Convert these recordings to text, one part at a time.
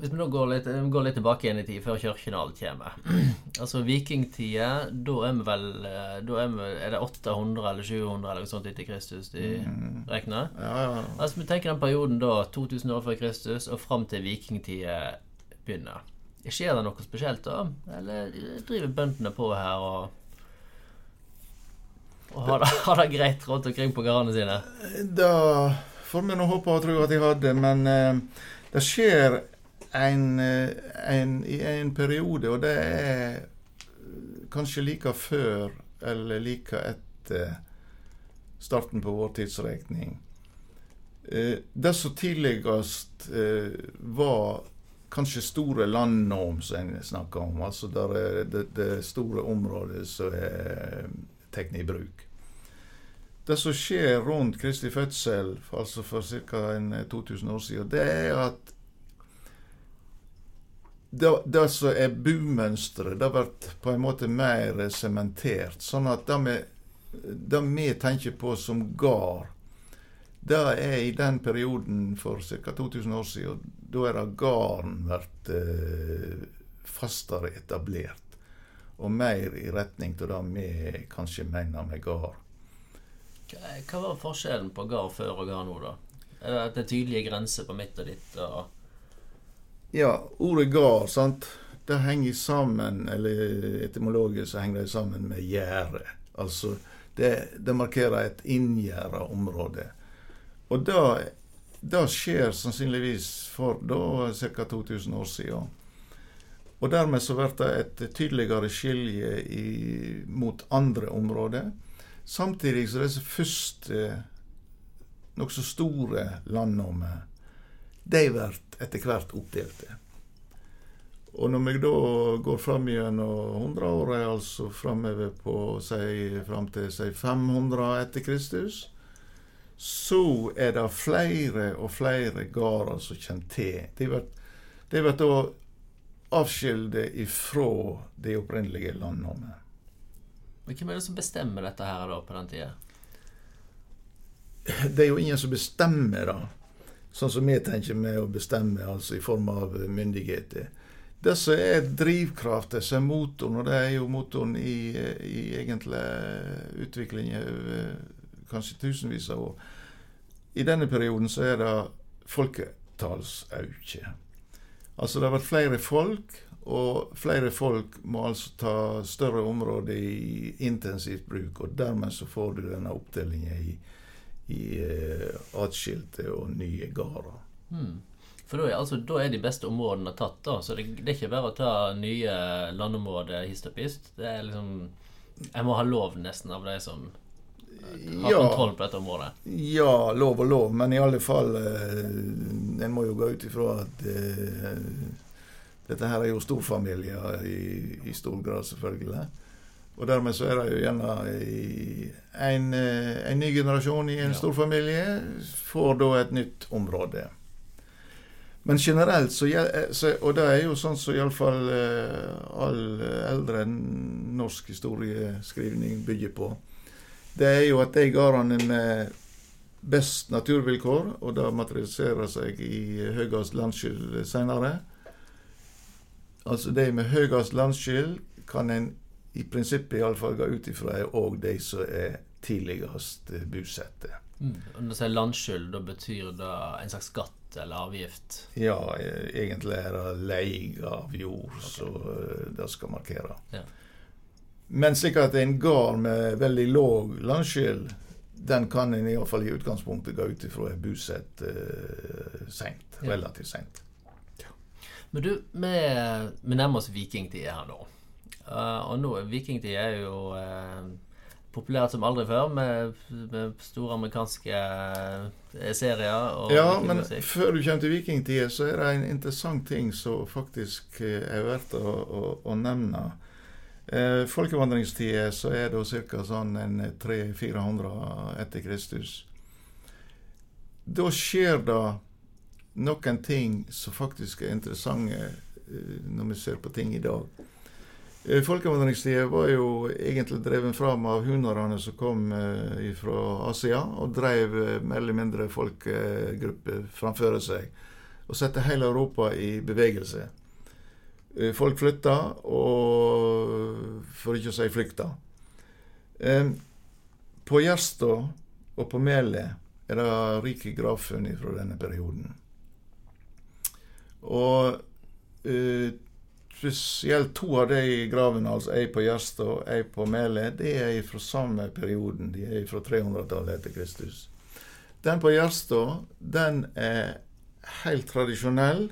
hvis vi nå går litt, går litt tilbake igjen i tid, før kirken og alt kommer Altså vikingtida, da er vi vel eh, Da er, vi, er det 800 eller 700 eller noe sånt etter Kristus de Mm. regner? Ja, ja. Altså Vi tenker den perioden da 2000 år før Kristus og fram til vikingtida begynner. Skjer det noe spesielt da? Eller driver bøndene på her og og har det, har det greit rundt omkring på gårdene sine? Da får vi nå håpe og tro at de hadde, men eh, det skjer en, eh, en, i en periode, og det er eh, kanskje like før eller like etter starten på vår tidsregning. Eh, det som tidligst var kanskje store landnorm, som en snakker om, altså der er det, det store området som er tatt i bruk. Det som skjer rundt Kristi fødsel, altså for ca. 2000 år siden, det er at det, det som er bumønsteret, det blir på en måte mer sementert. Sånn at det vi, tenker på som gard, det er i den perioden for ca. 2000 år siden. Da er det garden blitt eh, fastere etablert. Og mer i retning til det vi kanskje mener med gard. Hva var forskjellen på gard før og gard nå, da? Er det tydelige grenser på mitt og ditt? og... Ja, ordet gard, sant, det henger sammen, eller etymologisk så henger det sammen med gjerde. Altså, det, det markerer et inngjerda område. Og det, det skjer sannsynligvis for da ca. 2000 år siden. Og dermed så blir det et tydeligere skilje i, mot andre områder. Samtidig så disse første nokså store landnommer, de blir etter hvert oppdelte. Og når vi da går fram gjennom hundreåret, altså framover på si, fram til si 500 etter Kristus, så er det flere og flere gårder som kommer til. De blir, de blir da avskilde ifra det opprinnelige landnummet. Men hvem er det som bestemmer dette her da på den tida? Det er jo ingen som bestemmer det, sånn som vi tenker med å bestemme, altså i form av myndigheter. Det som er drivkraften, som er motoren, og det er jo motoren i, i egentlig utviklingen over kanskje tusenvis av år. I denne perioden så er det folketallsauke. Altså det har vært flere folk, og flere folk må altså ta større områder i intensivt bruk, og dermed så får du denne oppdelingen i, i uh, atskilte og nye gårder. Hmm. For da er, altså, da er de beste områdene tatt, da. Så det, det er ikke bare å ta nye landområder hist og pist. Det er liksom Jeg må ha lov nesten av de som har Ja. kontroll på dette området. Ja, lov og lov, men i alle fall eh, En må jo gå ut ifra at eh, dette her er jo storfamilier i, i stor grad, selvfølgelig. Og dermed så er det jo gjerne i en, eh, en ny generasjon i en Ja. storfamilie får da et nytt område. Men generelt så, eh, så Og det er jo sånn som iallfall uh, all eh, eldre norsk historieskrivning bygger på. Det er jo at de gårdene med best naturvilkår, og det materialiserer seg i høyest landskyld senere. Altså de med høyest landskyld kan en i prinsippet iallfall gå ut ifra er òg de som er tidligst eh, bosatte. Mm. Når du sier landskyld, da betyr det en slags skatt eller avgift? Ja, eh, egentlig er det leie av jord som eh, det skal markere. Ja. Men slik at en gard med veldig låg landskyld, den kan en iallfall i utgangspunktet gå ut ifra er bosatt seint. Ja. Relativt seint. Men du, vi, vi nærmer oss vikingtida her nå. Eh, og nå vikingtid er jo eh, populært som aldri før, med, med store amerikanske eh, serier. Og Ja, men musikk. før du kommer til vikingtida, så er det en interessant ting som faktisk er verdt å, å, å nevne. Eh, Folkevandringstida så er det ca. sånn 300-400 etter Kristus. Da skjer det noen ting som faktisk er interessante når vi ser på ting i dag. Eh, Folkevandringstida var jo egentlig drevet fram av hunerne som kom eh, fra Asia, og drev eh, mer eller mindre folkegrupper framfor seg. og sette hele Europa i bevegelse. Folk flytta, og for ikke å si flykta. På Gjerstå og på Mæle er det rike gravfunn fra denne perioden. Og spesielt to av de gravene, altså ei på Gjerstad og ei på Mæle, det er fra samme perioden. De er fra 300-tallet etter Kristus. Den på Gjerstad, den er helt tradisjonell.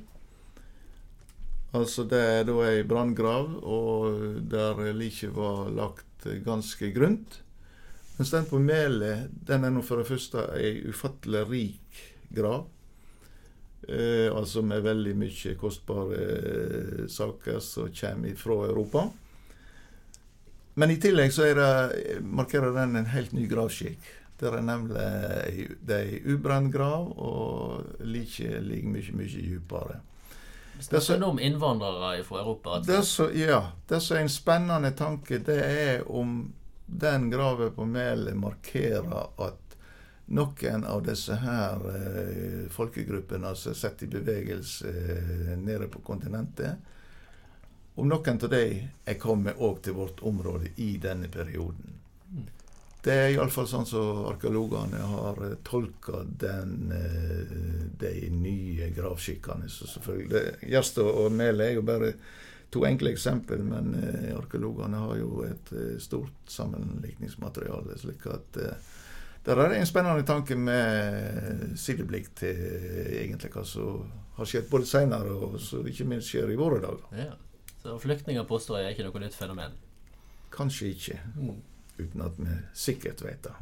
Altså det er da ei branngrav, og der liket var lagt ganske grunt. Mens den på Mæle, den er nå for det første ei ufattelig rik grav. Eh, altså med veldig mye kostbare eh, saker som kommer fra Europa. Men i tillegg så det, markerer den en helt ny gravskikk. Der er nemlig det er ei ubrent grav, og liket ligger mye, mye dypere. Snakker du om innvandrere fra Europa? Det så, ja. Det som er en spennende tanke, det er om den grava på Mæle markerer at noen av disse her eh, folkegruppene som er satt i bevegelse eh, nede på kontinentet, om noen av dem er kommet òg til vårt område i denne perioden. Det er iallfall sånn som arkeologene har eh, tolka den, eh, de nye gravskikkene. Gjerstad og Mæle er jo bare to enkle eksempel, men eh, arkeologene har jo et stort sammenlikningsmateriale. slik at der er det en spennende tanke med sideblikk til egentlig hva som har skjedd både senere og så ikke minst skjer i våre dager. Ja. Så flyktninger påstår jeg er ikke noe nytt fenomen? Kanskje ikke. Mm uten at vi sikkert vet det.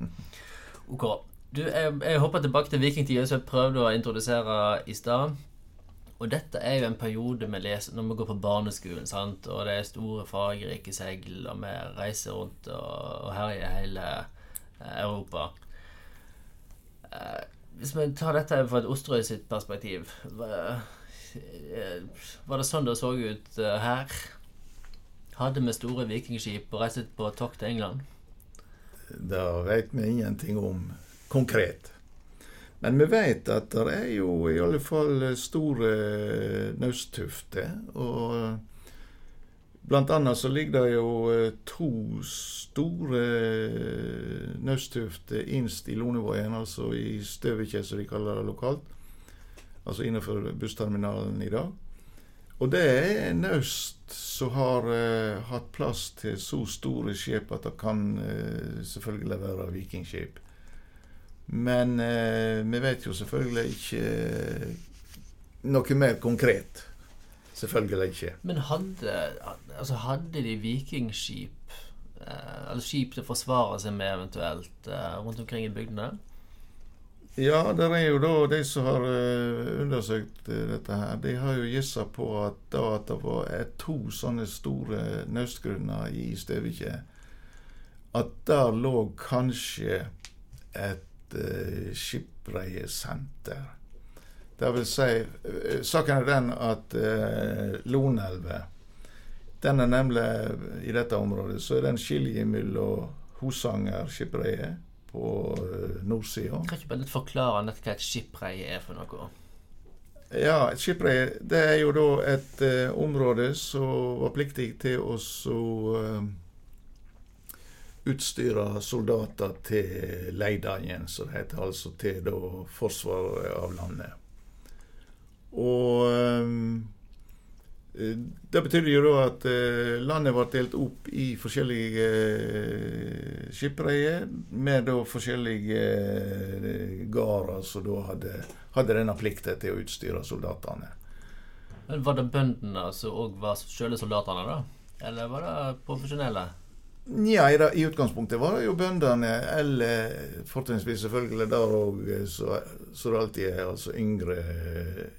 ok. Du, jeg, jeg, hopper tilbake til vikingtida, som jeg prøvde å introdusere i stad. Og dette er jo en periode vi leser når vi går på barneskolen, sant? og det er store, fargerike seil, og vi reiser rundt og, og herjer hele Europa. Eh, hvis vi tar dette fra et Osterøy sitt perspektiv var, eh, det sånn det så ut eh, her? hadde vi store vikingskip og reiste på tokt til England? Det vet vi ingenting om konkret. Men vi vet at det er jo i alle fall store nausttufter. Og blant annet så ligger det jo eh, to store nausttufter innst i Lonevågen, altså i Støvikje, som de kaller det lokalt. Altså innenfor bussterminalen i dag. Og det er naust som har uh, hatt plass til så store skip at det kan uh, selvfølgelig være vikingskip. Men uh, vi vet jo selvfølgelig ikke noe mer konkret. Selvfølgelig ikke. Men hadde, altså hadde de vikingskip, eller skip til å forsvare seg med eventuelt, rundt omkring i bygdene? Ja, det er jo da de som har uh, undersøkt dette her, de har jo gissa på at, da, at det var to sånne store naustgrunner i Støvikje. At der lå kanskje et uh, skipsreiesenter. Det vil si Saken er den at eh, Lonelva den er nemlig I dette området så er det en skilje mellom Hosanger-Skipreie på nordsida. Kan ikke bare litt forklare nett hva et skipreie er for noe? Ja, et skipreie det er jo da et eh, område som var pliktig til å eh, utstyre soldater til leidangen, som det heter. Altså til da forsvaret av landet. Og um, Eh, det betydde jo da at eh, landet ble delt opp i forskjellige eh, med da forskjellige gårder som da hadde, hadde denne plikten til å utstyre soldatene. Men Var det bøndene som òg var sjøle soldatene, da? Eller var det profesjonelle? Ja, i, utgangspunktet var det jo bøndene, eller fortrinnsvis selvfølgelig der òg, så, det alltid er altså yngre,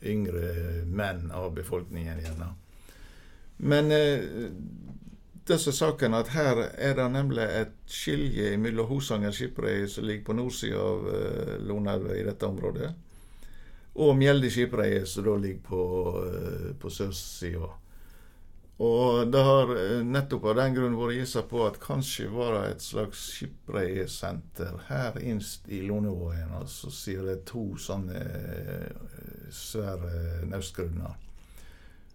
yngre menn av befolkningen da. Men eh, disse sakene at her er det nemlig et skilje mellom Hosanger skipreie, som ligger på nordsida av eh, Lonelva i dette området, og Mjelde skipreie, som da ligger på, eh, på sørsida. Og det har eh, nettopp av den grunn vært gissa på at kanskje var det et slags skipsreiesenter her innst i Lonevågen. Altså sier det to sånne eh, svære naustgrunner.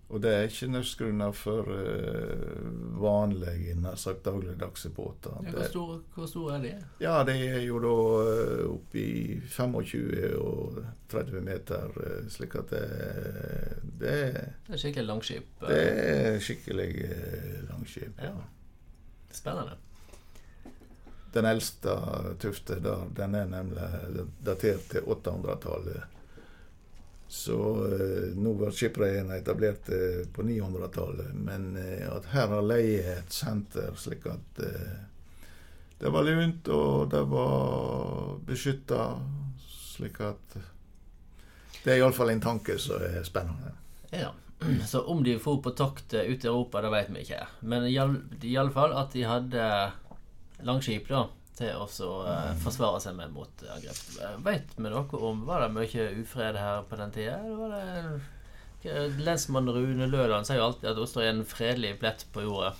Og det er ikke naustgrunner for uh, vanlige, nær sagt dagligdagse båter. Ja, hvor, store, hvor store er de? Ja, de er jo da uh, oppi 25 og 30 meter, uh, slik at det, det, det er skikkelig langskip? Det er skikkelig langskip, ja. Spennende. Den eldste tufte der, den er nemlig datert til 800-tallet. Så eh, nå var skipreien etablert eh, på 900-tallet. Men eh, at her har leie et senter slik at det var lunt, og det var beskytta. Slik at Det er iallfall en tanke som er spennende. Ja. Så om de for på tokt ut i Europa, det vet vi ikke. Men iallfall at de hadde langskip, da til å uh, forsvare seg med motangrep. Vet vi noe om Var det mye ufred her på den tida? Lensmann Rune Løland sier jo alltid at Oslo er en fredelig plett på jorda.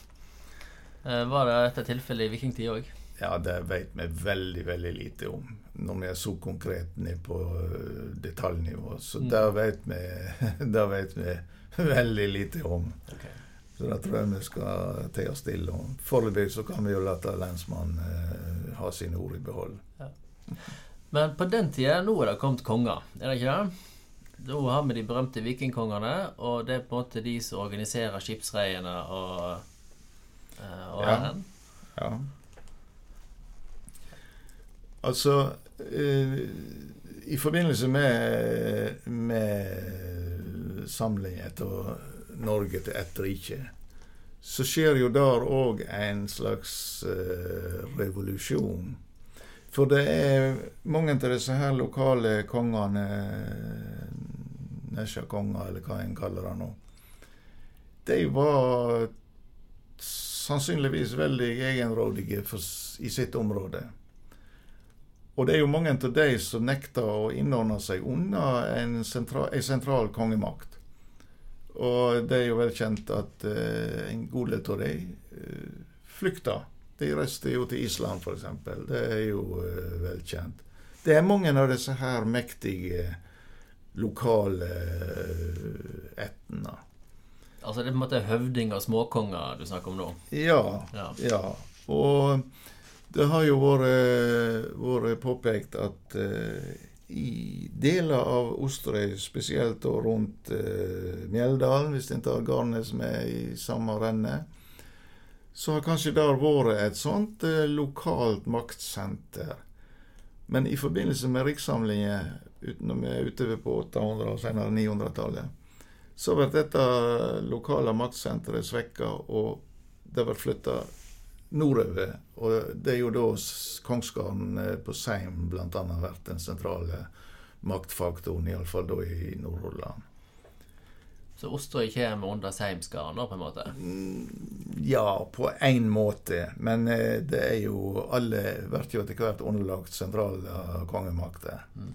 Uh, var det dette tilfellet i vikingtid òg? Ja, det vet vi veldig, veldig lite om. Når vi er så konkret ned på detaljnivå. Så mm. der vet vi, der vet vi veldig lite om. Okay. Så det tror jeg vi skal ta oss stille. Foreløpig så kan vi jo la lensmannen eh, ha sine ord i behold. Ja. Men på den tida, nå er det kommet konger, er det ikke det? Nå har vi de berømte vikingkongene, og det er på en måte de som organiserer skipsreiene og, eh, og ja. ja. Altså eh, I forbindelse med, med samling etter Norge til ett rike, så skjer jo der òg en slags eh, revolusjon. For det er mange av disse her lokale kongene, Nesja-konger, eller hva en kaller det nå, de var sannsynligvis veldig egenrådige for, i sitt område. Og det er jo mange av de som nekter å innordne seg under en sentral, en sentral kongemakt. Og det er jo vel kjent at uh, en god del av dem uh, flykter. De reiste jo til Island, f.eks. Det er jo uh, vel kjent. Det er mange av disse her mektige lokale ættene. Altså det er på en måte høvding og småkonger du snakker om nå? Ja. ja. ja. Og det har jo vært, vært påpekt at uh, i deler av Osterøy, spesielt rundt eh, Mjeldalen, hvis en tar Garnes med i samme renne, så har kanskje der vært et sånt eh, lokalt maktsenter. Men i forbindelse med rikssamlinger når vi er ute på 800- og senere 900-tallet, så blir dette lokale maktsenteret svekka, og det blir flytta nordover. Og det er jo da kongsgården eh, på Seim bl.a. vært den sentrale maktfaktoren, iallfall da i Nordhordland. Så Osterøy kommer under Seimsgarden, på en måte? Mm, ja, på én måte. Men eh, det er jo alle blir jo etter hvert underlagt sentrale kongemakter. Mm.